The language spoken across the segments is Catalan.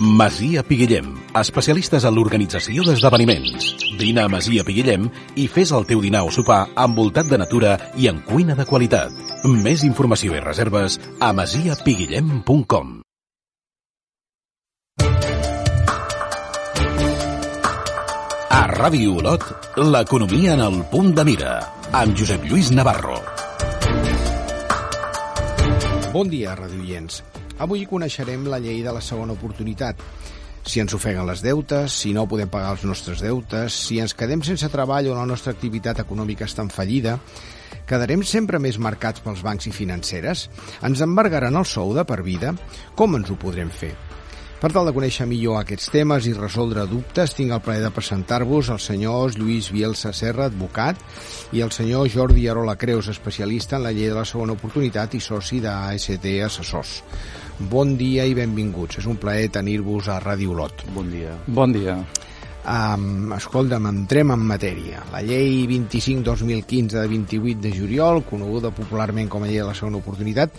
Masia Piguillem, especialistes en l'organització d'esdeveniments. Vine a Masia Piguillem i fes el teu dinar o sopar envoltat de natura i en cuina de qualitat. Més informació i reserves a masiapiguillem.com A Ràdio Olot, l'economia en el punt de mira, amb Josep Lluís Navarro. Bon dia, radioients. Avui coneixerem la llei de la segona oportunitat. Si ens ofeguen les deutes, si no podem pagar els nostres deutes, si ens quedem sense treball o la nostra activitat econòmica està en fallida, quedarem sempre més marcats pels bancs i financeres? Ens embargaran el sou de per vida? Com ens ho podrem fer? Per tal de conèixer millor aquests temes i resoldre dubtes, tinc el plaer de presentar-vos els senyors Lluís Bielsa Serra, advocat, i el senyor Jordi Arola Creus, especialista en la llei de la segona oportunitat i soci d'AST Assessors. Bon dia i benvinguts. És un plaer tenir-vos a Ràdio Olot. Bon dia. Bon dia. Um, escolta'm, entrem en matèria. La llei 25-2015 de 28 de juliol, coneguda popularment com a llei de la segona oportunitat,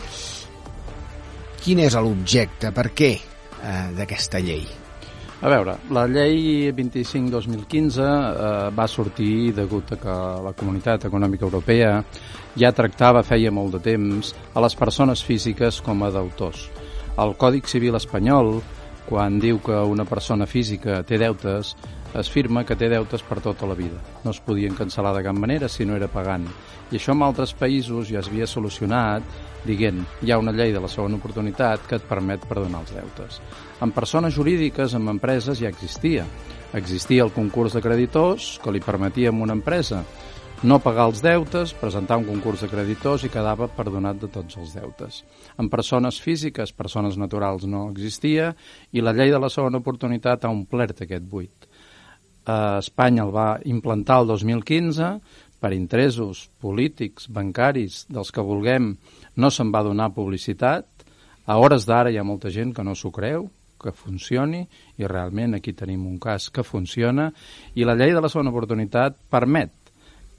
quin és l'objecte? Per què eh, d'aquesta llei? A veure, la llei 25-2015 eh, va sortir degut a que la Comunitat Econòmica Europea ja tractava feia molt de temps a les persones físiques com a deutors. El Còdic Civil espanyol, quan diu que una persona física té deutes, es firma que té deutes per tota la vida. No es podien cancel·lar de cap manera si no era pagant. I això en altres països ja es havia solucionat dient hi ha una llei de la segona oportunitat que et permet perdonar els deutes. En persones jurídiques, en empreses, ja existia. Existia el concurs de creditors que li permetia a una empresa no pagar els deutes, presentar un concurs de creditors i quedava perdonat de tots els deutes. En persones físiques, persones naturals no existia i la llei de la segona oportunitat ha omplert aquest buit. Eh, Espanya el va implantar el 2015 per interessos polítics, bancaris, dels que vulguem, no se'n va donar publicitat. A hores d'ara hi ha molta gent que no s'ho creu, que funcioni, i realment aquí tenim un cas que funciona, i la llei de la segona oportunitat permet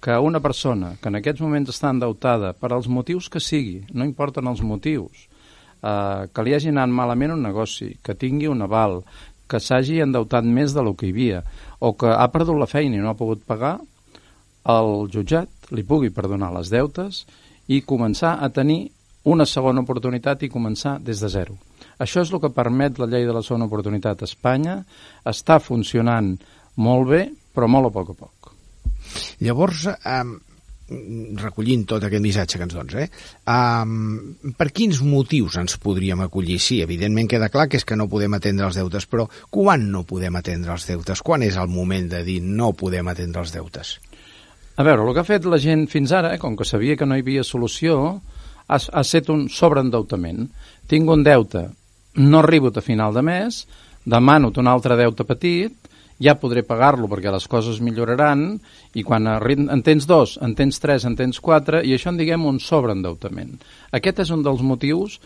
que una persona que en aquests moments està endeutada per als motius que sigui, no importen els motius, eh, que li hagi anat malament un negoci, que tingui un aval, que s'hagi endeutat més del que hi havia, o que ha perdut la feina i no ha pogut pagar, el jutjat li pugui perdonar les deutes i començar a tenir una segona oportunitat i començar des de zero. Això és el que permet la llei de la segona oportunitat a Espanya. Està funcionant molt bé, però molt a poc a poc. Llavors, um, recollint tot aquest missatge que ens dones, eh? Um, per quins motius ens podríem acollir? Sí, evidentment queda clar que és que no podem atendre els deutes, però quan no podem atendre els deutes? Quan és el moment de dir no podem atendre els deutes? A veure, el que ha fet la gent fins ara, eh, com que sabia que no hi havia solució, ha, ha set un sobreendeutament. Tinc un deute, no arribo a final de mes, demano un altre deute petit, ja podré pagar-lo perquè les coses milloraran i quan en tens dos, en tens tres, en tens quatre i això en diguem un sobreendeutament. Aquest és un dels motius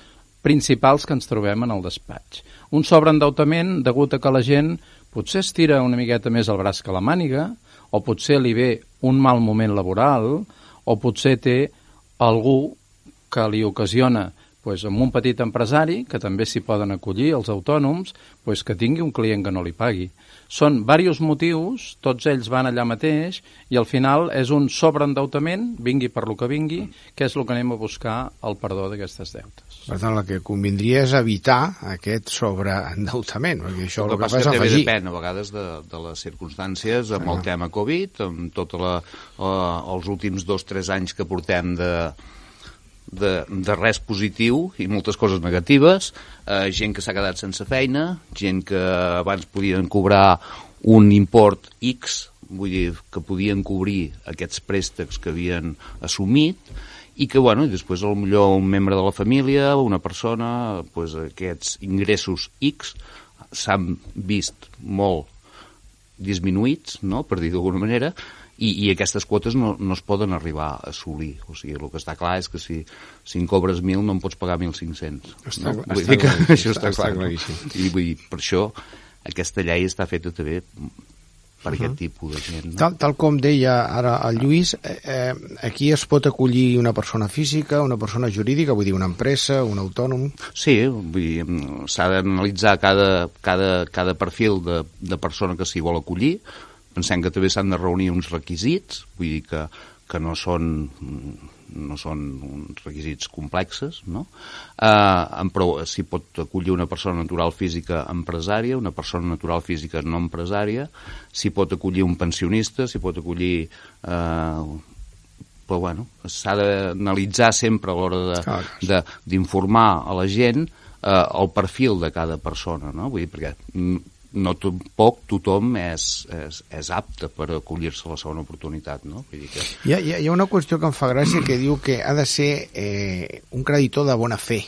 principals que ens trobem en el despatx. Un sobreendeutament degut a que la gent potser estira una miqueta més el braç que la màniga o potser li ve un mal moment laboral o potser té algú que li ocasiona pues, amb un petit empresari, que també s'hi poden acollir, els autònoms, pues, que tingui un client que no li pagui. Són diversos motius, tots ells van allà mateix, i al final és un sobreendeutament, vingui per lo que vingui, que és el que anem a buscar el perdó d'aquestes deutes. Per tant, el que convindria és evitar aquest sobreendeutament, perquè això el el que que passa és que afegir. depèn a vegades de, de les circumstàncies amb el tema Covid, amb tots uh, els últims dos o tres anys que portem de, de, de res positiu i moltes coses negatives, eh, gent que s'ha quedat sense feina, gent que abans podien cobrar un import X, vull dir, que podien cobrir aquests préstecs que havien assumit, i que, bueno, i després a lo millor un membre de la família, una persona, pues, aquests ingressos X s'han vist molt disminuïts, no?, per dir d'alguna manera, i, i aquestes quotes no, no es poden arribar a assolir. O sigui, el que està clar és que si, si en cobres 1.000 no en pots pagar 1.500. Està- no? està Vull dir que això està, està clar. no? I vull dir, per això aquesta llei està feta també per uh -huh. aquest tipus de gent. No? Tal, tal com deia ara el Lluís, eh, eh, aquí es pot acollir una persona física, una persona jurídica, vull dir, una empresa, un autònom... Sí, s'ha d'analitzar cada, cada, cada perfil de, de persona que s'hi vol acollir, pensem que també s'han de reunir uns requisits, vull dir que, que no són no són uns requisits complexes, no? Eh, però s'hi pot acollir una persona natural física empresària, una persona natural física no empresària, s'hi pot acollir un pensionista, s'hi pot acollir... Eh, però bueno, s'ha d'analitzar sempre a l'hora d'informar a la gent eh, el perfil de cada persona, no? Vull dir, perquè no tampoc tothom és, és, és apte per acollir-se a la segona oportunitat, no? Vull dir que... hi, ha, hi ha una qüestió que em fa gràcia que diu que ha de ser eh, un creditor de bona fe.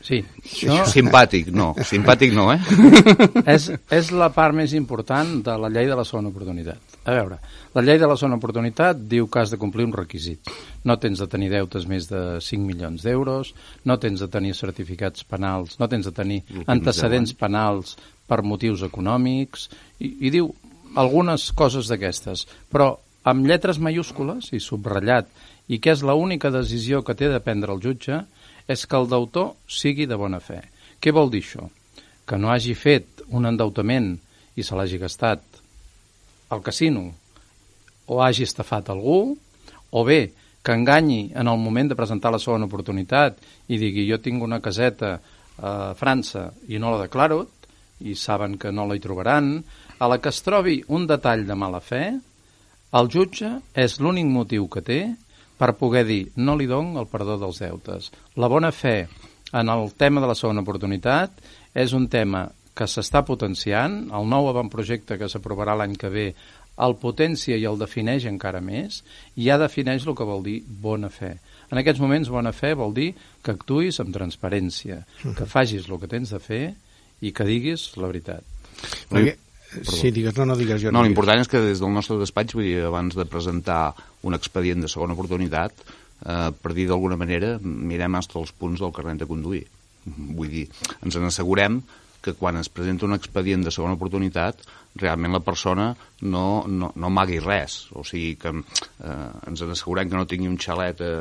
Sí. Això... Simpàtic, no. Simpàtic no, eh? és, és la part més important de la llei de la segona oportunitat. A veure, la llei de la segona oportunitat diu que has de complir un requisit. No tens de tenir deutes més de 5 milions d'euros, no tens de tenir certificats penals, no tens de tenir antecedents penals per motius econòmics, i, i diu algunes coses d'aquestes, però amb lletres mayúscules i subratllat, i que és l'única decisió que té de prendre el jutge, és que el deutor sigui de bona fe. Què vol dir això? Que no hagi fet un endeutament i se l'hagi gastat al casino o hagi estafat algú, o bé que enganyi en el moment de presentar la segona oportunitat i digui jo tinc una caseta a França i no la declaro, i saben que no la hi trobaran, a la que es trobi un detall de mala fe, el jutge és l'únic motiu que té per poder dir no li dono el perdó dels deutes. La bona fe en el tema de la segona oportunitat és un tema que s'està potenciant, el nou avantprojecte que s'aprovarà l'any que ve el potència i el defineix encara més i ja defineix el que vol dir bona fe. En aquests moments bona fe vol dir que actuïs amb transparència, que facis el que tens de fer i que diguis la veritat. Perquè, sí, digues, no, no digues jo. No, l'important és que des del nostre despatx, vull dir, abans de presentar un expedient de segona oportunitat, eh, per dir d'alguna manera, mirem fins els punts del carnet de conduir. Vull dir, ens n'assegurem que quan es presenta un expedient de segona oportunitat realment la persona no, no, no magui res, o sigui que eh, ens n'assegurem que no tingui un xalet a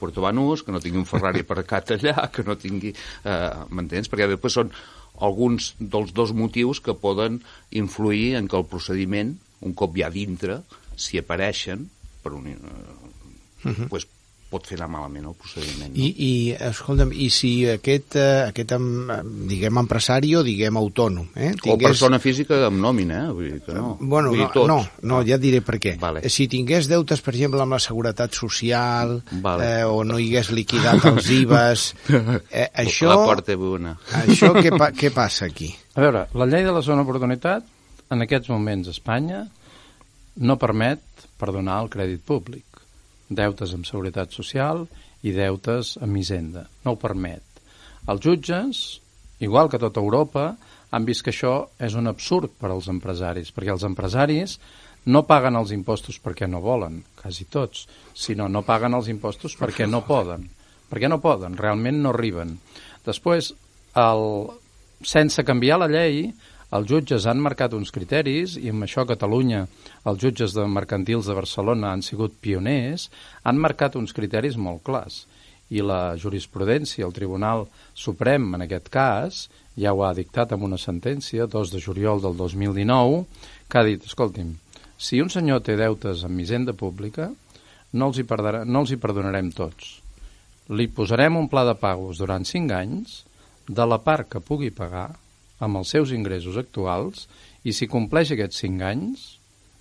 Puerto Banús, que no tingui un Ferrari aparcat allà, que no tingui... Eh, M'entens? Perquè després són alguns dels dos motius que poden influir en que el procediment, un cop ja dintre, si apareixen, per un, eh, uh -huh. pues, pot fer anar malament el procediment. No? I, i escolta'm, i si aquest, eh, aquest diguem, empresari o diguem autònom... Eh, tingués... O persona física amb nòmina, eh? Vull dir que no. Bueno, Vull dir, no, no, no, ja et diré per què. Vale. Si tingués deutes, per exemple, amb la Seguretat Social, vale. eh, o no hi hagués liquidat els IVAs, eh, això... La porta bona. Això què, pa, què passa aquí? A veure, la llei de la zona oportunitat, en aquests moments a Espanya, no permet perdonar el crèdit públic deutes amb seguretat social i deutes amb hisenda. No ho permet. Els jutges, igual que tota Europa, han vist que això és un absurd per als empresaris, perquè els empresaris no paguen els impostos perquè no volen, quasi tots, sinó no paguen els impostos perquè no poden. Perquè no poden, realment no arriben. Després, el, sense canviar la llei, els jutges han marcat uns criteris i amb això Catalunya, els jutges de mercantils de Barcelona han sigut pioners, han marcat uns criteris molt clars. I la jurisprudència, el Tribunal Suprem, en aquest cas, ja ho ha dictat amb una sentència, 2 de juliol del 2019, que ha dit, escolti'm, si un senyor té deutes amb hisenda pública, no els hi, perdarà, no els hi perdonarem tots. Li posarem un pla de pagos durant 5 anys de la part que pugui pagar amb els seus ingressos actuals i si compleix aquests 5 anys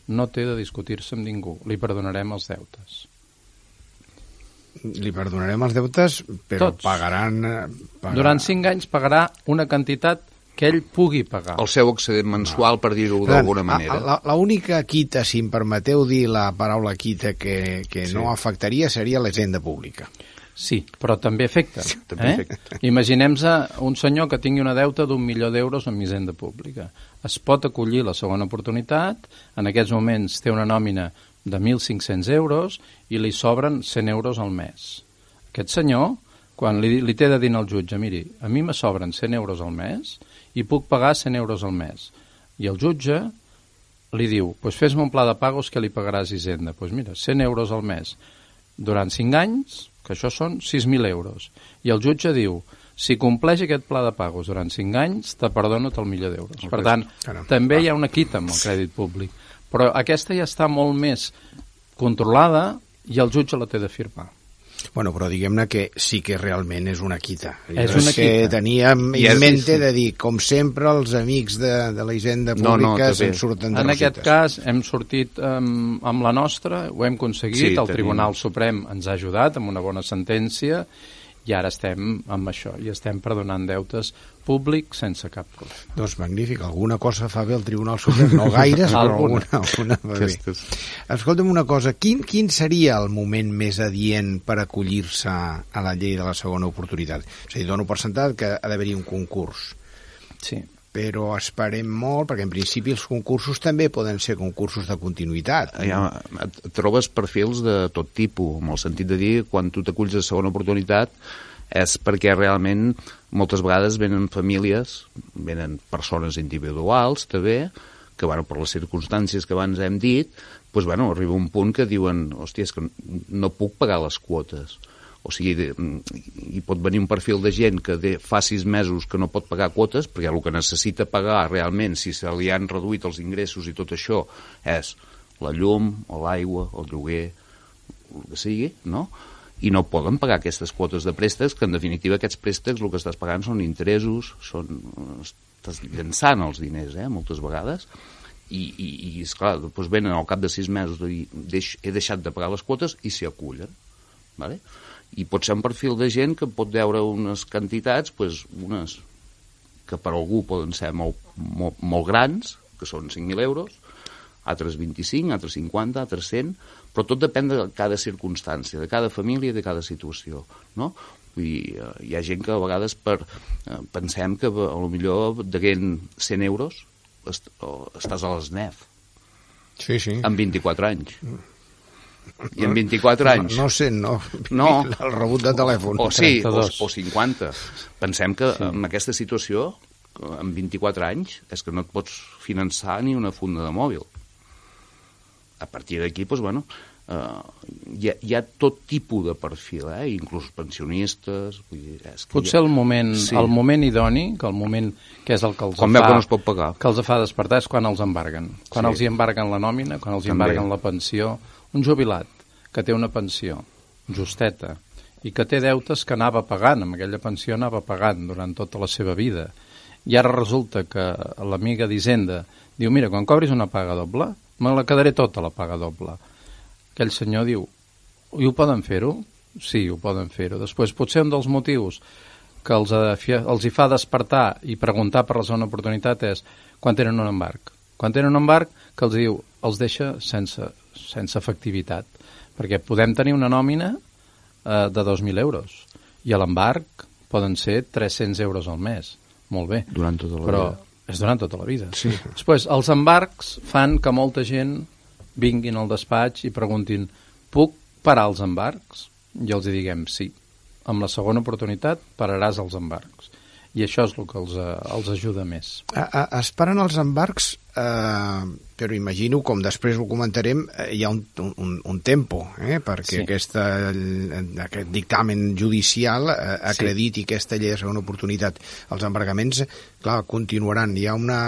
no té de discutir-se amb ningú. Li perdonarem els deutes. Li perdonarem els deutes, però Tots. pagaran... Eh, pagarà... Durant 5 anys pagarà una quantitat que ell pugui pagar. El seu excedent mensual, no. per dir-ho d'alguna manera. L'única quita, si em permeteu dir la paraula quita, que, que sí. no afectaria seria l'hisenda pública. Sí, però també afecta. Sí, també eh? afecta. Imaginem-se un senyor que tingui una deuta d'un milió d'euros en hisenda pública. Es pot acollir la segona oportunitat, en aquests moments té una nòmina de 1.500 euros i li sobren 100 euros al mes. Aquest senyor, quan li, li té de dir al jutge, miri, a mi me sobren 100 euros al mes i puc pagar 100 euros al mes. I el jutge li diu, pues fes-me un pla de pagos que li pagaràs Hisenda. Pues mira, 100 euros al mes durant 5 anys, que això són 6.000 euros. I el jutge diu, si compleix aquest pla de pagos durant 5 anys, te perdono el milió d'euros. Per tant, Caram. també hi ha una quita amb el crèdit públic. Però aquesta ja està molt més controlada i el jutge la té de firmar. Bueno, però diguem-ne que sí que realment és una quita. És una que quita. teníem I en mente de dir, com sempre, els amics de, de la hisenda No, no, pública també. se'n surten de En aquest cas hem sortit um, amb la nostra, ho hem aconseguit, Sí, el tenim. Tribunal Suprem ens ha ajudat amb una bona sentència i ara estem amb això, i estem perdonant deutes públics sense cap problema. Doncs magnífic, alguna cosa fa bé el Tribunal Suprem, no gaires, però Alguna. alguna, va bé. Escolta'm una cosa, quin, quin seria el moment més adient per acollir-se a la llei de la segona oportunitat? És a dir, dono per sentat que ha d'haver-hi un concurs, Sí. però esperem molt, perquè en principi els concursos també poden ser concursos de continuïtat. ja, et trobes perfils de tot tipus, en el sentit de dir, quan tu t'aculls a segona oportunitat, és perquè realment moltes vegades venen famílies, venen persones individuals també, que bueno, per les circumstàncies que abans hem dit, doncs, bueno, arriba un punt que diuen, hòstia, és que no puc pagar les quotes. O sigui, de, hi pot venir un perfil de gent que de, fa sis mesos que no pot pagar quotes, perquè el que necessita pagar realment, si se li han reduït els ingressos i tot això, és la llum, o l'aigua, el lloguer, el que sigui, no? I no poden pagar aquestes quotes de préstecs, que en definitiva aquests préstecs el que estàs pagant són interessos, són, estàs llançant els diners, eh, moltes vegades, i, i, i esclar, doncs venen al cap de sis mesos i deix, he deixat de pagar les quotes i s'hi acullen. Vale? I pot ser un perfil de gent que pot veure unes quantitats, doncs, unes que per algú poden ser molt, molt, molt grans, que són 5.000 euros, altres 25, altres 50, altres 100, però tot depèn de cada circumstància, de cada família de cada situació, no? Vull dir, eh, hi ha gent que a vegades per, eh, pensem que a lo millor deguent 100 euros est o estàs a l'ESNEF Sí, sí. amb 24 anys. I en 24 anys... No, no sé, no. No. El rebut de telèfon. O sí, o, 32. o 50. Pensem que sí. en aquesta situació, amb 24 anys, és que no et pots finançar ni una funda de mòbil. A partir d'aquí, doncs, bueno, eh, hi, ha, hi ha tot tipus de perfil, eh? inclús pensionistes... Vull dir, és que Potser hi ha... el moment, Sí. el moment idoni, que el moment que és el que els Quan fa, que no es pot pagar. que els fa despertar és quan els embarguen. Quan Sí. els hi embarguen la nòmina, quan els hi També. embarguen la pensió. Un jubilat que té una pensió justeta i que té deutes que anava pagant, amb aquella pensió anava pagant durant tota la seva vida. I ara resulta que l'amiga d'Hisenda diu, mira, quan cobris una paga doble, me la quedaré tota la paga doble. Aquell senyor diu, i ho poden fer-ho? Sí, ho poden fer-ho. Després, potser un dels motius que els, eh, els hi fa despertar i preguntar per la segona oportunitat és quan tenen un embarc. Quan tenen un embarc que els diu, els deixa sense, sense efectivitat. Perquè podem tenir una nòmina eh, de 2.000 euros i a l'embarc poden ser 300 euros al mes. Molt bé. Durant tota la Però vida. és durant tota la vida. Sí. Després, els embarcs fan que molta gent vinguin al despatx i preguntin puc parar els embarcs? I els diguem sí. Amb la segona oportunitat pararàs els embarcs. I això és el que els, eh, els ajuda més. A, a, es paren els embarcs, eh, però imagino, com després ho comentarem, eh, hi ha un, un, un tempo, eh, perquè Sí. aquesta, aquest dictamen judicial eh, acrediti sí. aquesta llei de segona oportunitat. Els embargaments, clar, continuaran. Hi ha una,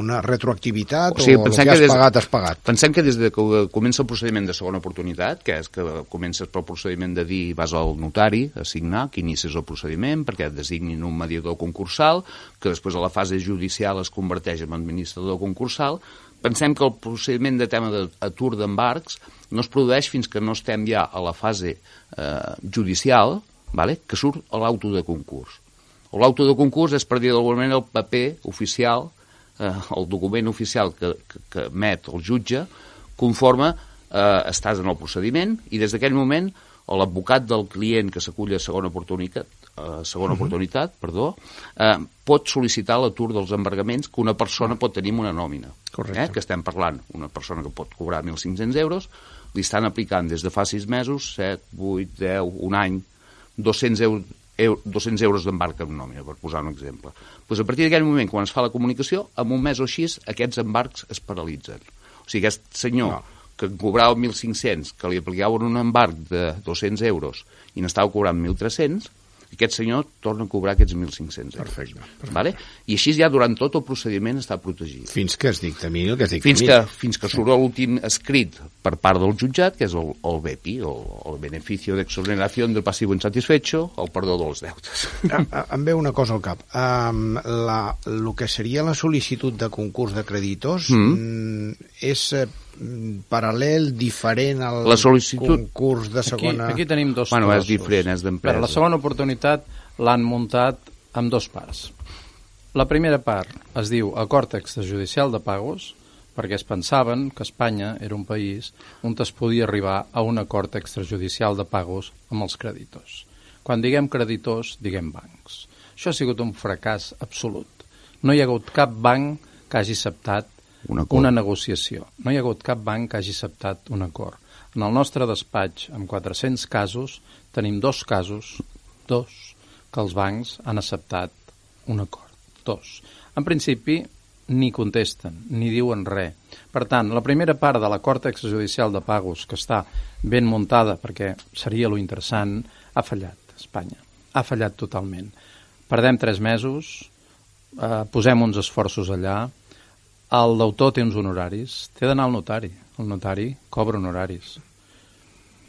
una retroactivitat o, sigui, o el pensem que has que des- pagat, has pagat? Pensem que des de que comença el procediment de segona oportunitat, que és que comences pel procediment de dir vas al notari a signar, que inicies el procediment perquè et designin un mediador concursal, que després a la fase judicial es converteix en administrador concursal, pensem que el procediment de tema d'atur d'embarcs no es produeix fins que no estem ja a la fase eh, judicial, vale? que surt l'auto de concurs. L'auto de concurs és, per dir d'alguna manera, el paper oficial, eh, el document oficial que, que, que emet el jutge, conforme eh, estàs en el procediment i des d'aquell moment l'advocat del client que s'acull a segona oportunitat, eh, segona uh -huh. oportunitat perdó, eh, pot sol·licitar l'atur dels embargaments que una persona pot tenir en una nòmina. Correcte. Eh, que estem parlant, una persona que pot cobrar 1.500 euros, li estan aplicant des de fa 6 mesos, 7, 8, 10, un any, 200 euros, eu, 200 euros d'embarc en nòmina, per posar un exemple. Pues a partir d'aquell moment, quan es fa la comunicació, en un mes o així, aquests embarcs es paralitzen. O sigui, aquest senyor no. que cobrava 1.500, que li aplicaven un embarc de 200 euros i n'estava cobrant 1.300, aquest senyor torna a cobrar aquests 1.500 euros. Perfecte, perfecte. Vale? I així ja durant tot el procediment està protegit. Fins que es dictamini el que es Fins dictamini. que, fins que surt l'últim escrit per part del jutjat, que és el, el BEPI, el, el Beneficio de Exoneración del Pasivo Insatisfecho, el perdó dels deutes. Ah, Em ve una cosa al cap. Um, la, el que seria la sol·licitud de concurs de creditors mm. és eh, paral·lel, diferent al La sol·licitud- concurs de Aquí, segona... aquí tenim dos Bueno, és trossos. diferent, és d'empresa. Per la segona oportunitat l'han muntat amb dos parts. La primera part es diu acord extrajudicial de pagos, perquè es pensaven que Espanya era un país on es podia arribar a un acord extrajudicial de pagos amb els creditors. Quan diguem creditors, diguem bancs. Això ha sigut un fracàs absolut. No hi ha hagut cap banc que hagi acceptat Un una negociació. No hi ha hagut cap banc que hagi acceptat un acord. En el nostre despatx, amb 400 casos, tenim dos casos, dos, que els bancs han acceptat un acord. Dos. En principi, ni contesten, ni diuen res. Per tant, la primera part de l'acord extrajudicial de pagos, que està ben muntada, perquè seria lo interessant, ha fallat, Espanya. Ha fallat totalment. Perdem tres mesos, eh, posem uns esforços allà, el deutor té uns honoraris, té d'anar al notari. El notari cobra honoraris.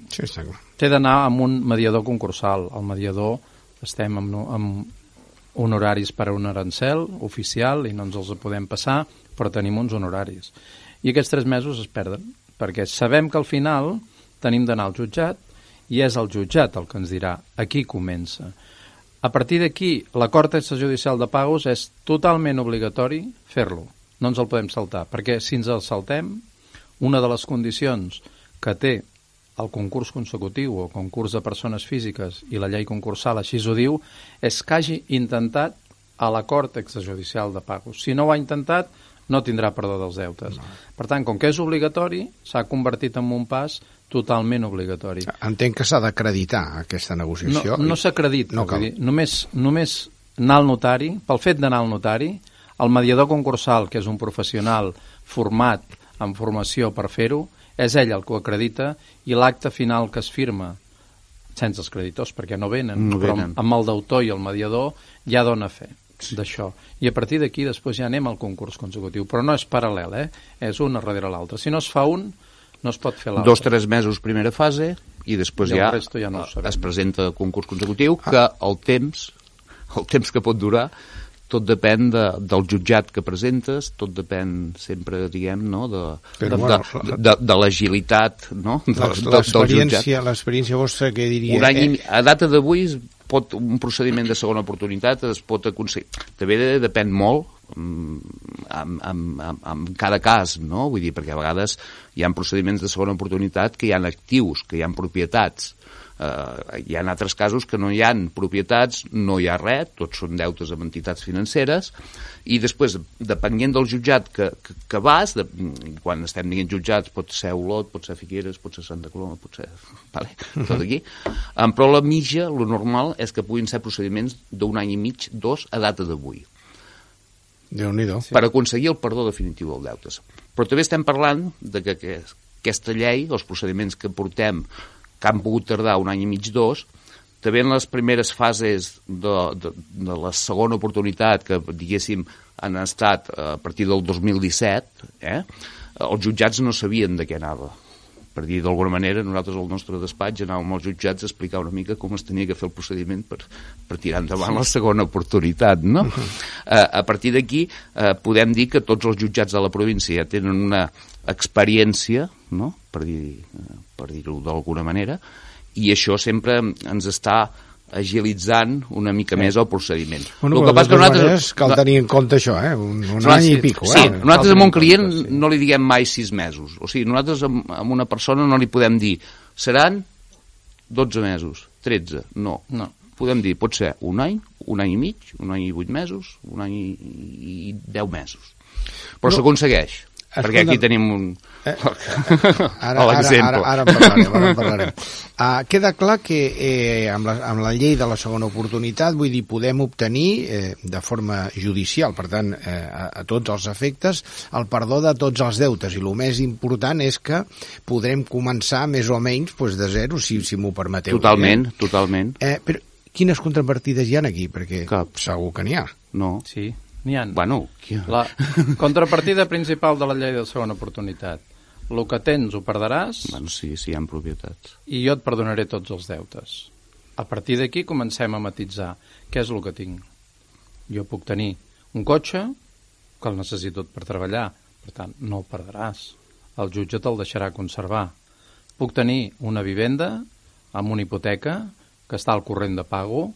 Sí, està clar. Té d'anar amb un mediador concursal. El mediador estem amb, amb honoraris per a un arancel oficial i no ens els podem passar, però tenim uns honoraris. I aquests tres mesos es perden, perquè sabem que al final tenim d'anar al jutjat i és el jutjat el que ens dirà aquí comença. A partir d'aquí, l'acord extrajudicial de pagos és totalment obligatori fer-lo. No ens el podem saltar, perquè si ens el saltem, una de les condicions que té el concurs consecutiu o concurs de persones físiques i la llei concursal així ho diu, és que hagi intentat a l'acord extrajudicial de pagos. Si no ho ha intentat, no tindrà perdó dels deutes. No. Per tant, com que és obligatori, s'ha convertit en un pas totalment obligatori. Entenc que s'ha d'acreditar aquesta No, negociació. no s'acredita, No no cal. dir, només, només anar al notari, pel fet d'anar al notari, el mediador concursal, que és un professional format en formació per fer-ho, és ell el que ho acredita i l'acte final que es firma sense els creditors, perquè no venen, No però venen. amb, amb el deutor i el mediador ja dona fe d'això. I a partir d'aquí després ja anem al concurs consecutiu, però no és paral·lel, eh? és un darrere l'altre. Si no es fa un, no es pot fer l'altre. Dos, tres mesos primera fase i després I ja, ja no es presenta el concurs consecutiu que el temps, el temps que pot durar tot depèn de, del jutjat que presentes, tot depèn sempre, diguem, no, de, Però, de, bueno, de, de, de l'agilitat no? de, de, del jutjat. L'experiència vostra, què diria? Un any, Eh, a data d'avui pot, un procediment de segona oportunitat es pot aconseguir. També de- depèn molt mm, en, en, en, en cada cas, no? Vull dir, perquè a vegades hi ha procediments de segona oportunitat que hi han actius, que hi han propietats. Eh, hi ha altres casos que no hi han propietats, no hi ha res, tots són deutes amb entitats financeres, i després, depenent del jutjat que, que, que vas, de, quan estem dient jutjats, pot ser Olot, pot ser Figueres, pot ser Santa Coloma, pot ser... Vale? Tot aquí. Um, però la mitja, lo normal, és que puguin ser procediments d'un any i mig, dos, a data d'avui Déu-n'hi-do. sí. per aconseguir el perdó definitiu del deutes. Però també estem parlant de que, que aquesta llei, els procediments que portem, que han pogut tardar un any i mig, dos, també en les primeres fases de, de, de la segona oportunitat, que diguéssim han estat eh, a partir del 2017, eh, els jutjats no sabien de què anava per dir d'alguna manera, nosaltres al nostre despatx anàvem als jutjats a explicar una mica com es tenia que fer el procediment per, per tirar endavant la segona oportunitat, no? Eh, a partir d'aquí eh, podem dir que tots els jutjats de la província ja tenen una experiència, no?, per dir- eh, per dir-ho d'alguna manera, i això sempre ens està agilitzant una mica més el procediment. Bueno, El però de totes nosaltres- maneres cal tenir en compte això, eh? Un, un any i pico, sí, eh? nosaltres amb un client compte, sí. no li diguem mai sis mesos. O sigui, nosaltres amb, amb una persona no li podem dir seran 12 mesos, 13, no. No. Podem dir, pot ser un any, un any i mig, un any i vuit mesos, un any i deu mesos. Però No. s'aconsegueix. Perquè aquí tenim un... Eh, ara, ara, ara, ara en parlarem. Ara en parlarem. Uh, queda clar que eh, amb, la, amb la llei de la segona oportunitat, vull dir, podem obtenir eh, de forma judicial, per tant, eh, a, a tots els efectes, el perdó de tots els deutes. I el més important és que podrem començar més o menys pues, de zero, si, si m'ho permeteu. Totalment, Eh? totalment. Eh, però quines contrapartides hi ha aquí? Perquè Cap. segur que n'hi ha. No. Sí, n'hi ha. Bueno, qui... La contrapartida principal de la llei de segona oportunitat. El que tens ho perdràs bueno, sí, sí, hi ha propietats. i jo et perdonaré tots els deutes. A partir d'aquí comencem a matitzar què és el que tinc. Jo puc tenir un cotxe que el necessito per treballar, per tant, no el perdràs. El jutge te'l deixarà conservar. Puc tenir una vivenda amb una hipoteca que està al corrent de pago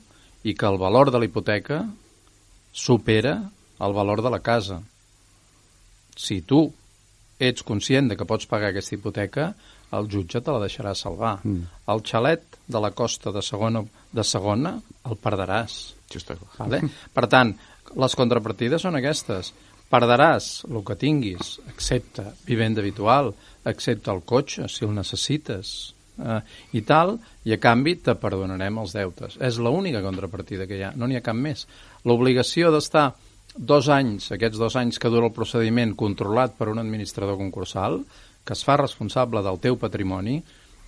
i que el valor de la hipoteca supera el valor de la casa. Si tu ets conscient de que pots pagar aquesta hipoteca, el jutge te la deixarà salvar. Mm. El xalet de la costa de segona, de segona el perdràs. Vale? Per tant, les contrapartides són aquestes. Perdràs el que tinguis, excepte vivenda habitual, excepte el cotxe, si el necessites, eh, i tal, i a canvi te perdonarem els deutes. És l'única contrapartida que hi ha, no n'hi ha cap més. L'obligació d'estar dos anys, aquests dos anys que dura el procediment controlat per un administrador concursal, que es fa responsable del teu patrimoni,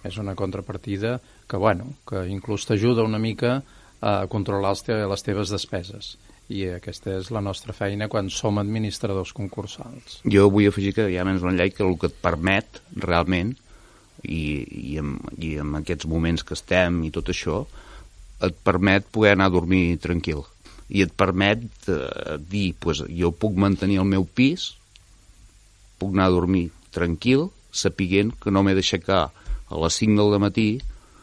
és una contrapartida que, bueno, que inclús t'ajuda una mica a controlar te les teves despeses. I aquesta és la nostra feina quan som administradors concursals. Jo vull afegir que hi ha menys llei que el que et permet realment i, i, amb, i amb aquests moments que estem i tot això et permet poder anar a dormir tranquil i et permet eh, dir pues, jo puc mantenir el meu pis puc anar a dormir tranquil sapiguent que no m'he d'aixecar a les 5 del matí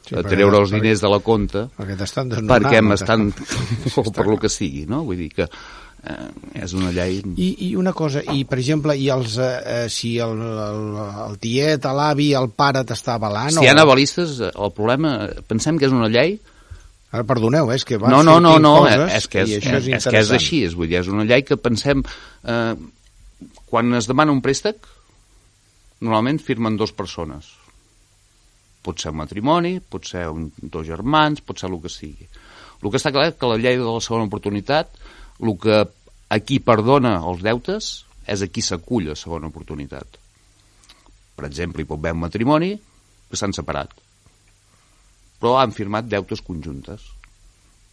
Sí, a treure els perquè- diners de la compta Perquè t'estan perquè m'estan o per lo que sigui no? vull dir que eh, és una llei I, I una cosa, i per exemple, i els, eh, eh, si el, el, el tiet, l'avi, el pare t'està avalant... si hi ha avalistes, eh, el problema, pensem que és una llei Ara, perdoneu, eh, és que no, no, no, no, coses és que és, i això és, és, és, que és així, és, vull dir, és una llei que pensem, eh, quan es demana un préstec, normalment firmen dues persones. Pot ser un matrimoni, pot ser un, dos germans, pot ser el que sigui. El que està clar és que la llei de la segona oportunitat, el que a qui perdona els deutes és a qui s'acull a segona oportunitat. Per exemple, hi pot haver un matrimoni que s'han separat, però han firmat deutes conjuntes.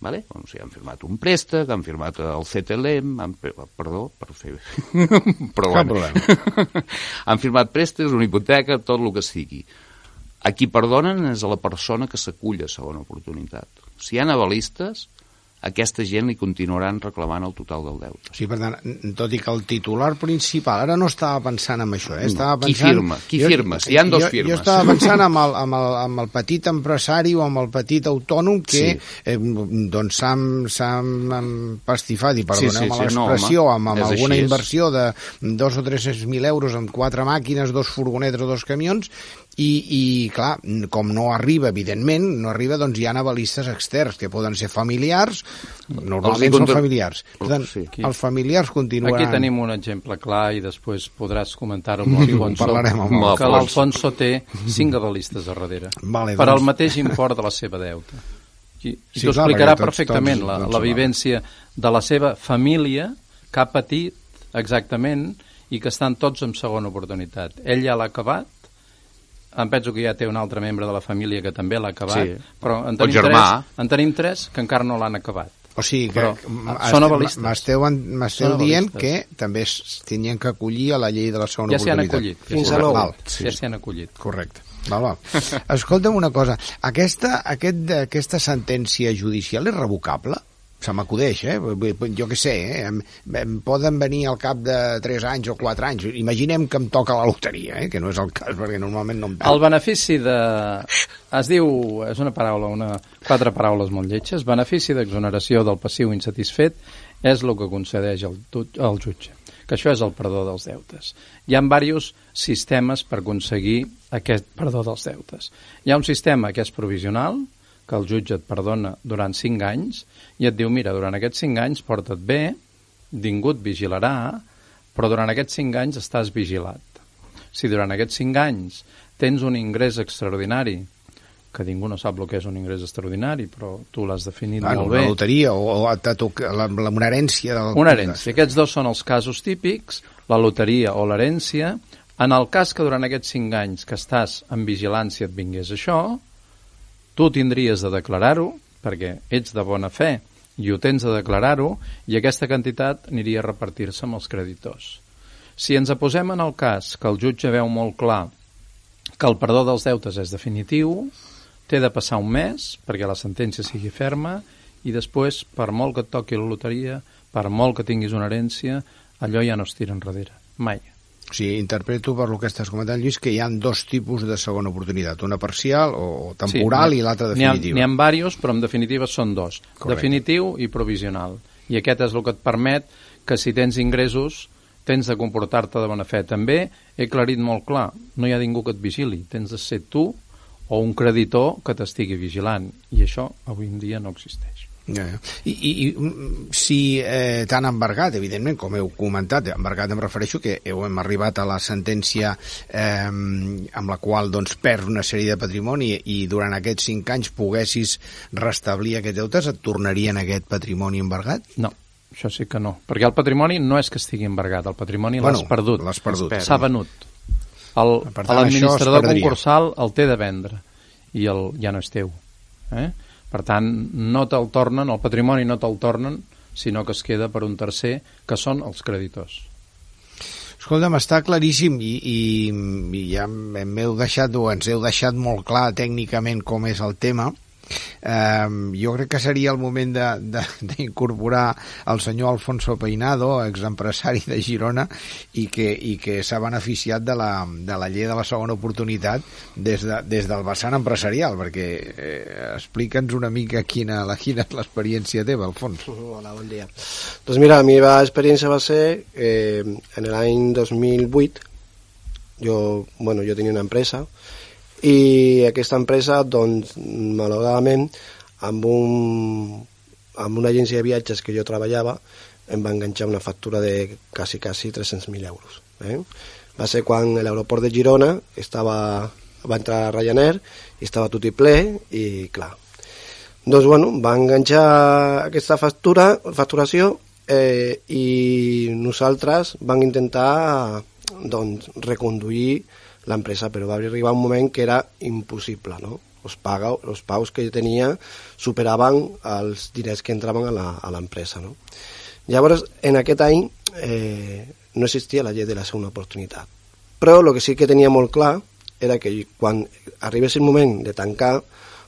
Vale? O sigui, han firmat un préstec, han firmat el CTLM, han, perdó, per fer... però, Cap problema. han firmat préstecs, una hipoteca, tot el que sigui. A qui perdonen és a la persona que s'acull a segona oportunitat. Si hi ha avalistes, aquesta gent li continuaran reclamant el total del deute. Sí, per tant, tot i que el titular principal, ara no estava pensant en això, eh? estava Qui pensant... firma? Qui firma? Si hi ha dos jo, firmes. Jo estava pensant amb el, amb, el, amb el petit empresari o amb el petit autònom que Sí. eh, doncs s'ha pastifat, i perdoneu-me Sí, sí, sí, no, l'expressió, home, amb, amb alguna així, inversió de dos o tres mil euros amb quatre màquines, dos furgonetes o dos camions, i, i clar, com no arriba, evidentment, no arriba, doncs hi ha avalistes externs, que poden ser familiars, normalment són familiars. Per tant, Sí. els familiars continuaran... Aquí tenim un exemple clar i després podràs comentar-ho amb l'Alfonso. parlarem amb que l'Alfonso té cinc avalistes a darrere. Vale, per doncs. al mateix import de la seva deuta. I, i Sí, t'ho explicarà tots- perfectament tots- la, tots la vivència de la seva família que ha patit exactament i que estan tots en segona oportunitat. Ell ja l'ha acabat, em penso que ja té un altre membre de la família que també l'ha acabat, Sí. però en tenim, tres, en tenim tres que encara no l'han acabat. O sigui que m'esteu dient que també es que acollir a la llei de la segona Ja oportunitat. acollit. Ja Fins s'hi a han nou. Val, acollit. Ja s'hi han acollit. Correcte. Val, val. Escolta'm una cosa, aquesta, aquest, aquesta sentència judicial és revocable? Se m'acudeix, eh? Jo què sé, eh? Em, em poden venir al cap de 3 anys o 4 anys. Imaginem que em toca la loteria, eh? Que no és el cas, perquè normalment no em El benefici de... Es diu, és una paraula, una, quatre paraules molt lletges, benefici d'exoneració del passiu insatisfet és el que concedeix el, el jutge, que això és el perdó dels deutes. Hi ha diversos sistemes per aconseguir aquest perdó dels deutes. Hi ha un sistema que és provisional, que el jutge et perdona durant 5 anys, i et diu, mira, durant aquests 5 anys porta't bé, ningú et vigilarà, però durant aquests 5 anys estàs vigilat. Si durant aquests 5 anys tens un ingrés extraordinari, que ningú no sap el que és un ingrés extraordinari, però tu l'has definit bueno, molt bé. Una loteria o, o ta, la, la, una herència. Del... Una herència. Aquests dos són els casos típics, la loteria o l'herència. En el cas que durant aquests 5 anys que estàs en vigilància et vingués això, tu tindries de declarar-ho, perquè ets de bona fe i ho tens de declarar-ho, i aquesta quantitat aniria a repartir-se amb els creditors. Si ens aposem en el cas que el jutge veu molt clar que el perdó dels deutes és definitiu, té de passar un mes perquè la sentència sigui ferma i després, per molt que et toqui la loteria, per molt que tinguis una herència, allò ja no es tira enrere. Mai. O sigui, interpreto per lo que estàs comentant, Lluís, que hi han dos tipus de segona oportunitat, una parcial o temporal sí, i l'altra definitiva. N'hi ha, ha diversos, però en definitiva són dos. Correcte. Definitiu i provisional. I aquest és el que et permet que si tens ingressos tens de comportar-te de bona fe. També he aclarit molt clar, no hi ha ningú que et vigili, tens de ser tu o un creditor que t'estigui vigilant, i això avui en dia no existeix. Ja, ja. I, i, i mm, si eh, t'han embargat, evidentment, com heu comentat, embargat em refereixo que heu hem arribat a la sentència eh, amb la qual doncs, perds una sèrie de patrimoni i durant aquests cinc anys poguessis restablir aquests deutes, et tornarien aquest patrimoni embargat? No, això sí que no, perquè el patrimoni no és que estigui embargat, el patrimoni bueno, l'has perdut. L'has perdut. S'ha venut l'administrador concursal el té de vendre i el, ja no és teu. Eh? Per tant, no te'l tornen, el patrimoni no te'l tornen, sinó que es queda per un tercer, que són els creditors. Escolta'm, està claríssim i, i, i ja m'heu deixat, o ens heu deixat molt clar tècnicament com és el tema eh, jo crec que seria el moment d'incorporar el senyor Alfonso Peinado, exempresari de Girona, i que, i que s'ha beneficiat de la, de la llei de la segona oportunitat des, de, des del vessant empresarial, perquè eh, explica'ns una mica quina, la, quina és l'experiència teva, Alfonso. Hola, bon dia. Doncs mira, la meva experiència va ser eh, en l'any 2008, jo, bueno, jo tenia una empresa, i aquesta empresa, doncs, malauradament, amb, un, amb una agència de viatges que jo treballava, em va enganxar una factura de quasi, quasi 300.000 euros. Eh? Va ser quan l'aeroport de Girona estava, va entrar a Ryanair i estava tot i ple i clar. Doncs bueno, va enganxar aquesta factura, facturació eh, i nosaltres vam intentar doncs, reconduir l'empresa, però va arribar un moment que era impossible, no? Els, paga, els paus que jo tenia superaven els diners que entraven a l'empresa, no? Llavors, en aquest any eh, no existia la llei de la segona oportunitat. Però el que sí que tenia molt clar era que quan arribés el moment de tancar,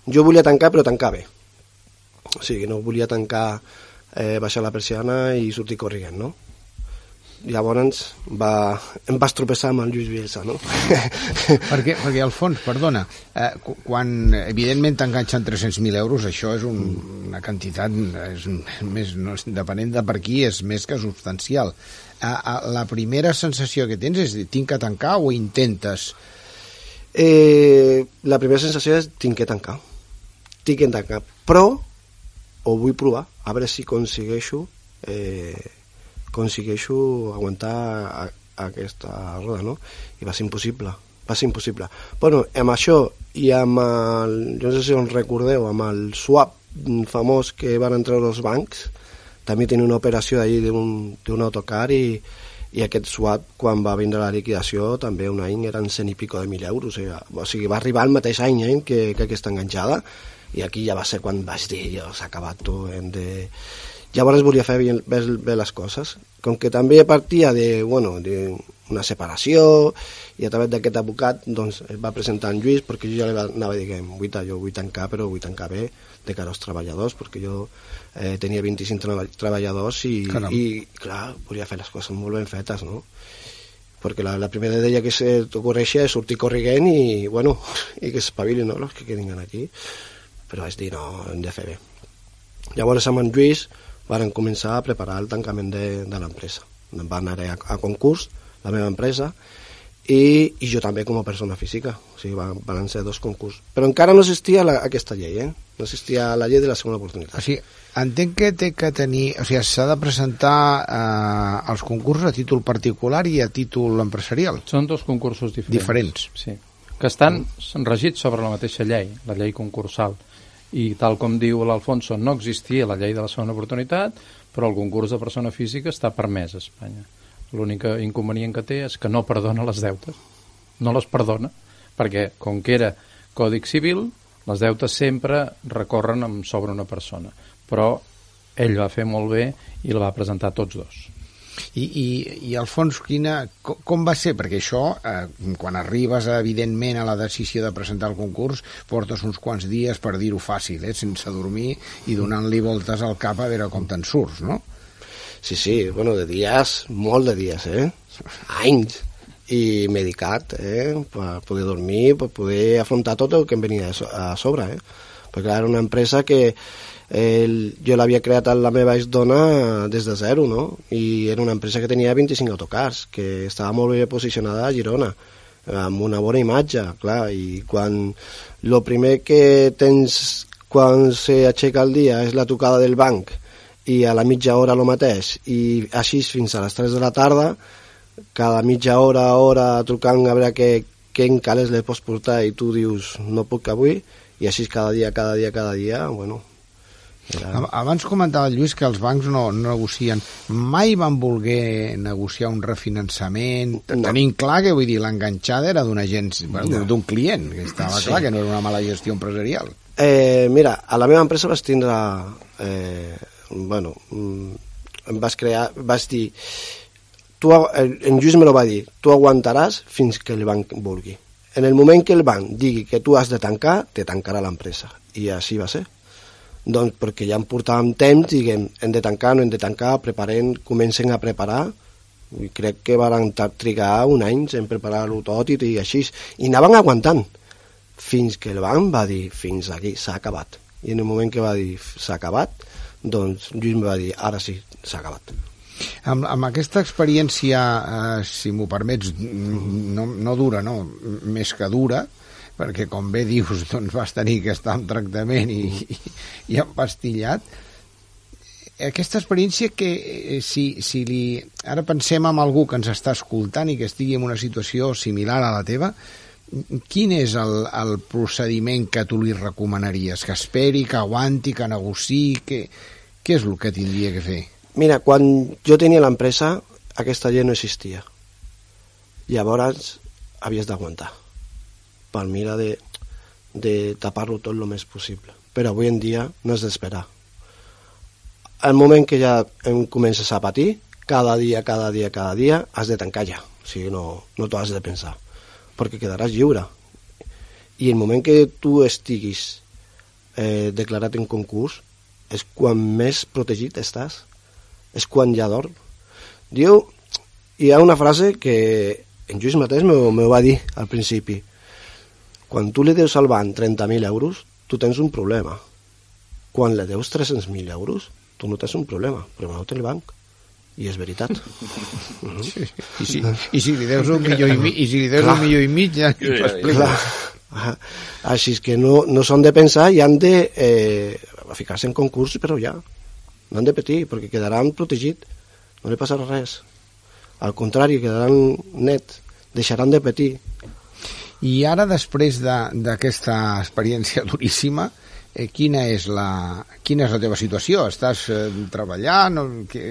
jo volia tancar però tancar bé. O sigui, no volia tancar, eh, baixar la persiana i sortir corrent, no? Llavors va, em vas tropeçar amb el Lluís Bielsa, no? perquè, perquè al fons, perdona, eh, quan evidentment t'enganxen 300.000 euros, això és un, una quantitat, és més, no, depenent de per qui, és més que substancial. Eh, eh, la primera sensació que tens és dir, tinc que tancar o intentes? Eh, la primera sensació és tinc que tancar. Tinc que tancar, però ho vull provar, a veure si aconsegueixo eh, aconsegueixo aguantar a, a aquesta roda, no? I va ser impossible, va ser impossible. Bueno, amb això i amb el, jo no sé si us recordeu, amb el swap famós que van treure els bancs, també tenia una operació d'ahir d'un autocar i, i aquest swap, quan va vindre la liquidació, també un any eren cent i pico de mil euros. O sigui, o sigui va arribar el mateix any eh, que, que aquesta enganxada, i aquí ja va ser quan vaig dir, s'ha acabat, tu, hem de Llavors volia fer bé, bé, bé les coses. Com que també partia de, bueno, de una separació i a través d'aquest advocat doncs, es va presentar en Lluís perquè jo ja li anava dient vull, jo vull tancar però vull tancar bé de cara als treballadors perquè jo eh, tenia 25 treballadors i, i clar, volia fer les coses molt ben fetes no? perquè la, la primera idea que se t'ocorreixia és sortir corrent i, bueno, i que espavilin no, els que quedin aquí però vaig dir no, hem de fer bé llavors amb en Lluís varen començar a preparar el tancament de, de l'empresa. Va anar a, a concurs, la meva empresa, i, i jo també com a persona física. O sigui, van, van ser dos concurs. Però encara no existia la, aquesta llei, eh? No existia la llei de la segona oportunitat. O sigui, Entenc que té que tenir... O sigui, s'ha de presentar eh, els concursos a títol particular i a títol empresarial. Són dos concursos diferents. Diferents. Sí. Que estan regits sobre la mateixa llei, la llei concursal. I tal com diu l'Alfonso, no existia la llei de la segona oportunitat, però el concurs de persona física està permès a Espanya. L'únic inconvenient que té és que no perdona les deutes. No les perdona, perquè com que era Còdic Civil, les deutes sempre recorren sobre una persona però ell va fer molt bé i la va presentar tots dos. I, i, i Alfons, quina, com, com va ser? Perquè això, eh, quan arribes, evidentment, a la decisió de presentar el concurs, portes uns quants dies, per dir-ho fàcil, eh, sense dormir i donant-li voltes al cap a veure com te'n surts, no? Sí, sí, bueno, de dies, molt de dies, eh? Anys. I medicat, eh? Per poder dormir, per poder afrontar tot el que em venia a sobre, eh? Perquè era una empresa que el, jo l'havia creat a la meva ex-dona des de zero, no? I era una empresa que tenia 25 autocars, que estava molt bé posicionada a Girona, amb una bona imatge, clar, i quan el primer que tens quan s'aixeca el dia és la tocada del banc i a la mitja hora el mateix i així fins a les 3 de la tarda cada mitja hora, hora trucant a veure què, què encales le pots portar i tu dius no puc avui i així cada dia, cada dia, cada dia, bueno, era... Abans comentava el Lluís que els bancs no, no negocien. Mai van voler negociar un refinançament, no. tenint clar que vull dir l'enganxada era d'un agent, bueno, no. d'un client, que estava sí. clar que no era una mala gestió empresarial. Eh, mira, a la meva empresa vas tindre... Eh, bueno, mm, em vas crear... Vas dir... Tu, en Lluís me lo va dir, tu aguantaràs fins que el banc vulgui. En el moment que el banc digui que tu has de tancar, te tancarà l'empresa. I així va ser. Doncs perquè ja em portàvem temps, diguem, hem de tancar, no hem de tancar, preparen, comencen a preparar, i crec que van trigar un any en preparar-ho tot i, i així, i anaven aguantant, fins que el banc va dir, fins aquí, s'ha acabat. I en el moment que va dir, s'ha acabat, doncs Lluís em va dir, ara sí, s'ha acabat. Amb, amb aquesta experiència, eh, si m'ho permets, no, no dura, no, més que dura, perquè com bé dius doncs vas tenir que estar en tractament i, i, i empastillat aquesta experiència que eh, si, si li... ara pensem en algú que ens està escoltant i que estigui en una situació similar a la teva quin és el, el procediment que tu li recomanaries? Que esperi, que aguanti, que negociï? Que, què és el que tindria que fer? Mira, quan jo tenia l'empresa, aquesta llei no existia. Llavors, havies d'aguantar per mirar de, de tapar-lo tot el més possible. Però avui en dia no és d'esperar. El moment que ja em comences a patir, cada dia, cada dia, cada dia, has de tancar ja. O sigui, no, no t'ho has de pensar. Perquè quedaràs lliure. I el moment que tu estiguis eh, declarat en concurs és quan més protegit estàs. És quan ja dorm. Diu, hi ha una frase que en Lluís mateix me va dir al principi quan tu li deus al banc 30.000 euros, tu tens un problema. Quan li deus 300.000 euros, tu no tens un problema, però no té el banc. I és veritat. Sí, I, si, I si li deus un milió i, mi, i, si li deus un milió i mig, ja t'ho Així que no, no s'han de pensar i han de eh, ficar-se en concurs, però ja. No han de patir, perquè quedaran protegit. No li passarà res. Al contrari, quedaran net. Deixaran de patir i ara, després d'aquesta de, experiència duríssima, eh, quina, és la, quina és la teva situació? Estàs eh, treballant? O que...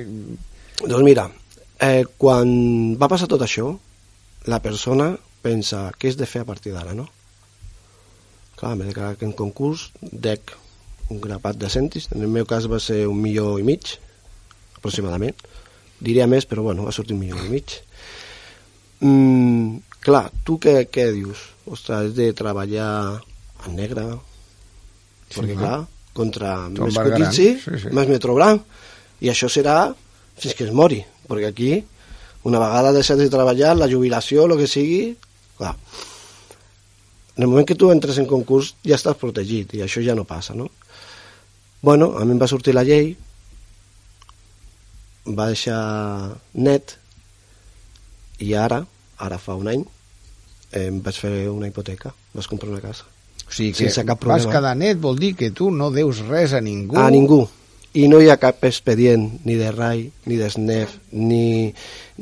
Doncs mira, eh, quan va passar tot això, la persona pensa què és de fer a partir d'ara, no? Clar, m'he declarat que en concurs dec un grapat de cèntims, en el meu cas va ser un milió i mig, aproximadament. Diria més, però bueno, va sortir un milió i mig. Mm, clar, tu què, què dius? Ostres, has de treballar en negre, sí, perquè clar, contra Tom més cotitzi, sí, sí. més metro blanc, i això serà fins que es mori, perquè aquí, una vegada deixes de treballar, la jubilació, el que sigui, clar, en el moment que tu entres en concurs ja estàs protegit, i això ja no passa, no? Bueno, a mi em va sortir la llei, va deixar net, i ara, ara fa un any, eh, vaig fer una hipoteca, vas comprar una casa. O sigui que Sense cap problema. vas quedar net vol dir que tu no deus res a ningú. A ningú. i no hi ha cap expedient ni de RAI, ni de SNEF, ni,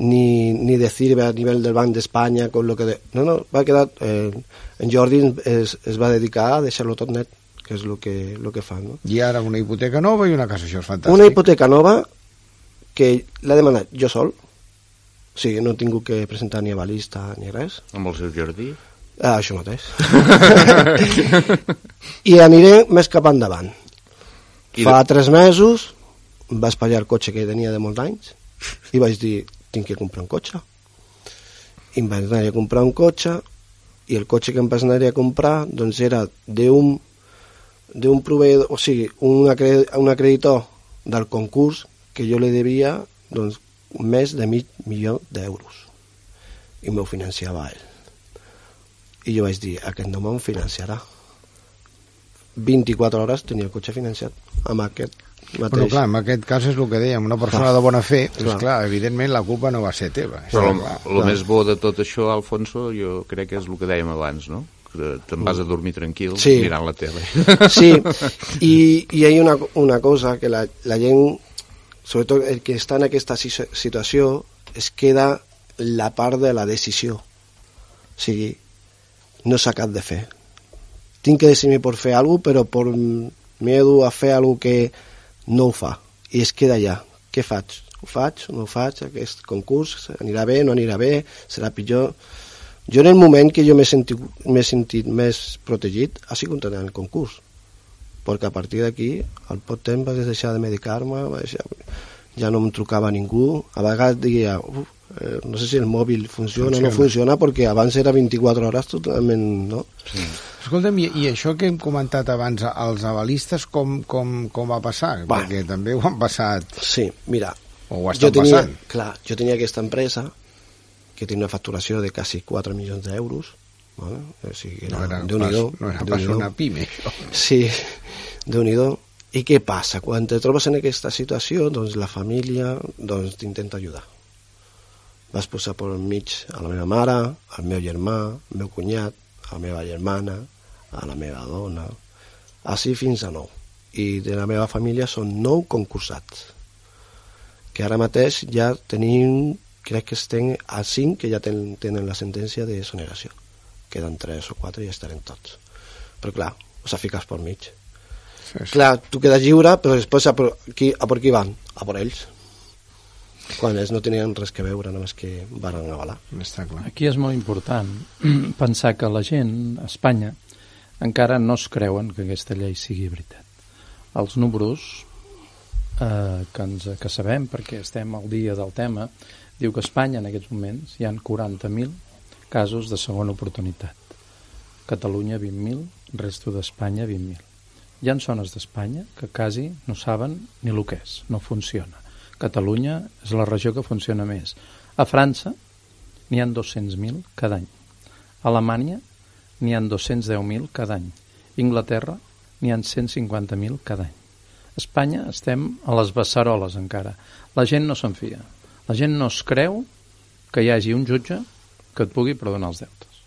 ni, ni de CIRBE a nivell del Banc d'Espanya, con lo que de... no, no, va quedar, eh, en Jordi es, es va dedicar a deixar-lo tot net, que és el que, lo que fa. No? I ara una hipoteca nova i una casa, això és fantàstic. Una hipoteca nova que l'ha demanat jo sol, o sigui, no he tingut que presentar ni avalista ni res, Amb el seu jardí. Ah, això mateix. I aniré més cap endavant. I Fa tres mesos vaig pagar el cotxe que tenia de molts anys i vaig dir, tinc que comprar un cotxe. I em vaig anar a comprar un cotxe i el cotxe que em vaig anar a comprar doncs era d'un d'un proveïdor, o sigui, un, acre, un acreditor del concurs que jo li devia doncs, més de mig milió d'euros i m'ho financiava ell i jo vaig dir, aquest no me'n financiarà 24 hores tenia el cotxe financiat amb aquest mateix Però clar, en aquest cas és el que dèiem, una persona de bona fe, doncs Clar. clar, evidentment la culpa no va ser teva. Però clar. el més bo de tot això, Alfonso, jo crec que és el que dèiem abans, no? Que te'n vas a dormir tranquil Sí. mirant la tele. Sí, i, i hi ha una, una cosa que la, la gent, sobretot el que està en aquesta si- situació, es queda la part de la decisió. O sigui, no s'ha cap de fer. Tinc que decidir per fer alguna cosa, però per miedo a fer alguna que no ho fa. I es queda allà. Què faig? Ho faig? No ho faig? Aquest concurs anirà bé? No anirà bé? Serà pitjor? Jo en el moment que jo m'he sentit, sentit més protegit ha sigut en el concurs perquè a partir d'aquí al pot temps vaig deixar de medicar-me deixar, ja no em trucava ningú a vegades diria "Uf, eh, no sé si el mòbil funciona o no funciona perquè abans era 24 hores totalment no? Escolta'm, i, i això que hem comentat abans, els avalistes, com, com, com va passar? Va. Perquè també ho han passat, sí, mira o ho estan jo tenia, passant. clar, jo tenia aquesta empresa que tenia una facturació de quasi 4 milions d'euros vale? o sigui, No era, pas, nhi no era pas una això. Sí, déu nhi I què passa? Quan te trobes en aquesta situació, doncs la família doncs, t'intenta ajudar. Vas posar per mig a la meva mare, al meu germà, al meu cunyat, a la meva germana, a la meva dona, així fins a nou. I de la meva família són nou concursats, que ara mateix ja tenim, crec que estem a cinc que ja ten, tenen la sentència de soneració. Queden tres o quatre i ja estarem tots. Però clar, us fiques per mig. Sí, sí. Clar, tu quedes lliure, però després a por qui, a por qui van? A por ells. Quan ells no tenien res que veure, només que van avalar. Està clar. Aquí és molt important pensar que la gent a Espanya encara no es creuen que aquesta llei sigui veritat. Els números eh, que, ens, que sabem, perquè estem al dia del tema, diu que a Espanya en aquests moments hi han 40.000 casos de segona oportunitat. Catalunya 20.000, resto d'Espanya 20.000. Hi ha zones d'Espanya que quasi no saben ni el que és, no funciona. Catalunya és la regió que funciona més. A França n'hi han 200.000 cada any. A Alemanya n'hi han 210.000 cada any. Inglaterra n'hi han 150.000 cada any. A Espanya estem a les beceroles encara. La gent no se'n fia. La gent no es creu que hi hagi un jutge que et pugui perdonar els deutes.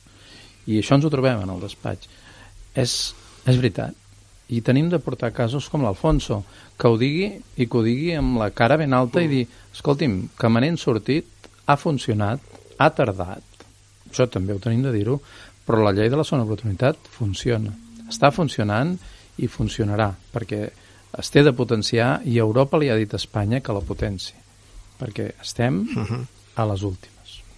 I això ens ho trobem en el despatx. És, és veritat. I tenim de portar casos com l'Alfonso, que ho digui i que ho digui amb la cara ben alta i dir, escolti'm, que me n'he sortit, ha funcionat, ha tardat. Això també ho tenim de dir-ho, però la llei de la segona oportunitat funciona. Està funcionant i funcionarà, perquè es té de potenciar i Europa li ha dit a Espanya que la potenci, perquè estem a les últimes.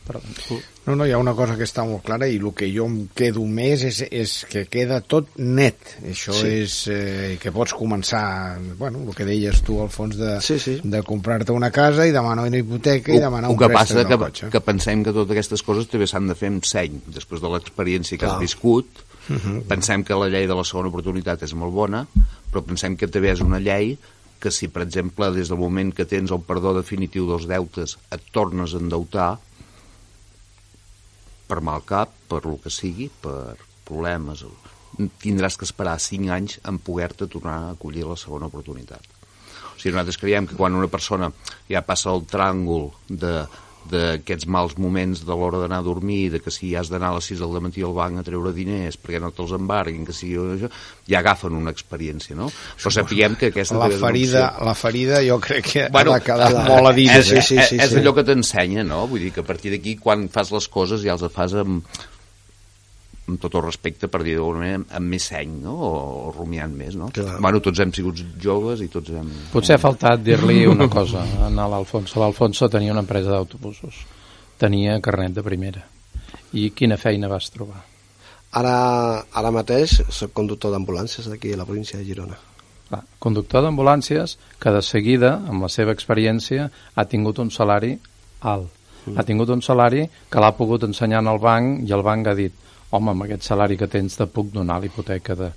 Però, tu, No, no, hi ha una cosa que està molt clara i el que jo em quedo més és, és que queda tot net. Això Sí. és eh, que pots començar, bueno, el que deies tu, al fons, de, Sí, sí. de comprar-te una casa i demanar una hipoteca i demanar un que préstec del que, cotxe. que pensem que totes aquestes coses també s'han de fer amb seny després de l'experiència que Clar. has viscut Mhm. pensem que la llei de la segona oportunitat és molt bona però pensem que també és una llei que si per exemple des del moment que tens el perdó definitiu dels deutes et tornes a endeutar per mal cap, per lo que sigui per problemes tindràs que esperar 5 anys en poder-te tornar a acollir la segona oportunitat. O sigui, nosaltres creiem que quan una persona ja passa el tràngol de d'aquests mals moments de l'hora d'anar a dormir, de que si has d'anar a les 6 del matí al banc a treure diners perquè no te'ls embarguin, que si això, ja agafen una experiència, no? Però sapiguem que aquesta... La ferida, la ferida jo crec que Bueno, ha de quedar la- molt a dins. és, sí, sí, sí, és sí. allò que t'ensenya, no? Vull dir que a partir d'aquí, quan fas les coses, ja els fas amb, amb tot el respecte, per dir d'alguna manera, amb més seny, no? O, o rumiant més, no? Clar. Bueno, tots hem sigut joves i tots hem... Potser ha faltat dir-li una cosa a l'Alfonso. L'Alfonso tenia una empresa d'autobusos. Tenia carnet de primera. I quina feina vas trobar? Ara, ara mateix soc conductor d'ambulàncies d'aquí a la província de Girona. Clar, conductor d'ambulàncies que de seguida, amb la seva experiència, ha tingut un salari alt. Ha tingut un salari que l'ha pogut ensenyar en el banc i el banc ha dit home, amb aquest salari que tens te puc donar l'hipoteca de,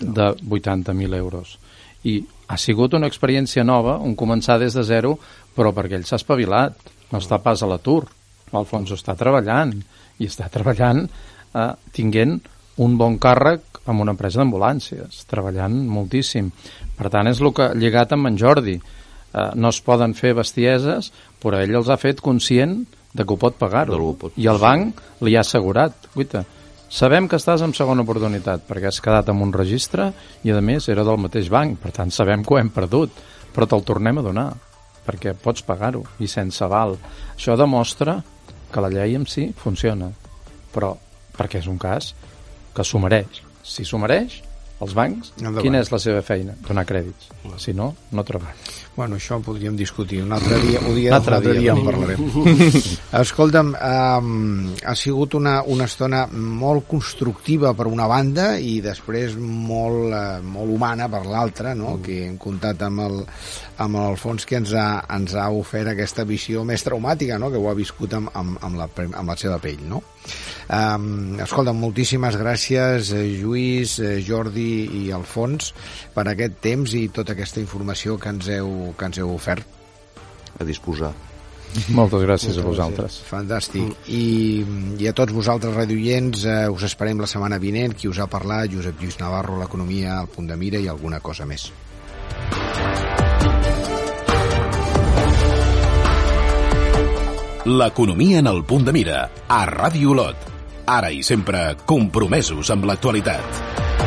de 80.000 euros. I ha sigut una experiència nova, un començar des de zero, però perquè ell s'ha espavilat, no està pas a l'atur. L'Alfonso està treballant, i està treballant eh, tinguent un bon càrrec amb una empresa d'ambulàncies, treballant moltíssim. Per tant, és el que ha lligat amb en Jordi. Eh, no es poden fer bestieses, però ell els ha fet conscient de que ho pot pagar-ho. I el banc li ha assegurat, guita, sabem que estàs en segona oportunitat, perquè has quedat amb un registre i, a més, era del mateix banc, per tant, sabem que ho hem perdut, però te'l tornem a donar, perquè pots pagar-ho, i sense aval. Això demostra que la llei en si funciona, però perquè és un cas que s'ho mereix. Si s'ho mereix, els bancs, Endavant. quina és la seva feina? Donar crèdits. Si no, no treballa. Bueno, això ho podríem discutir un altre dia, un dia, Un altre un altre dia, dia en parlarem. Escolta'm, um, ha sigut una, una estona molt constructiva per una banda i després molt, uh, molt humana per l'altra, no? que hem comptat amb el, amb l'Alfons que ens ha, ens ha ofert aquesta visió més traumàtica, no? que ho ha viscut amb, amb, amb, la, amb la seva pell. No? Um, escolta, moltíssimes gràcies eh, Lluís, eh, Jordi i Alfons per aquest temps i tota aquesta informació que ens heu, que ens heu ofert. a disposar. Moltes gràcies a vosaltres. Fantàstic. I, I a tots vosaltres, radioients, eh, us esperem la setmana vinent. Qui us ha parlat, Josep Lluís Navarro, l'economia, el punt de mira i alguna cosa més. L'economia en el punt de mira, a Ràdio Olot. Ara i sempre, compromesos amb l'actualitat.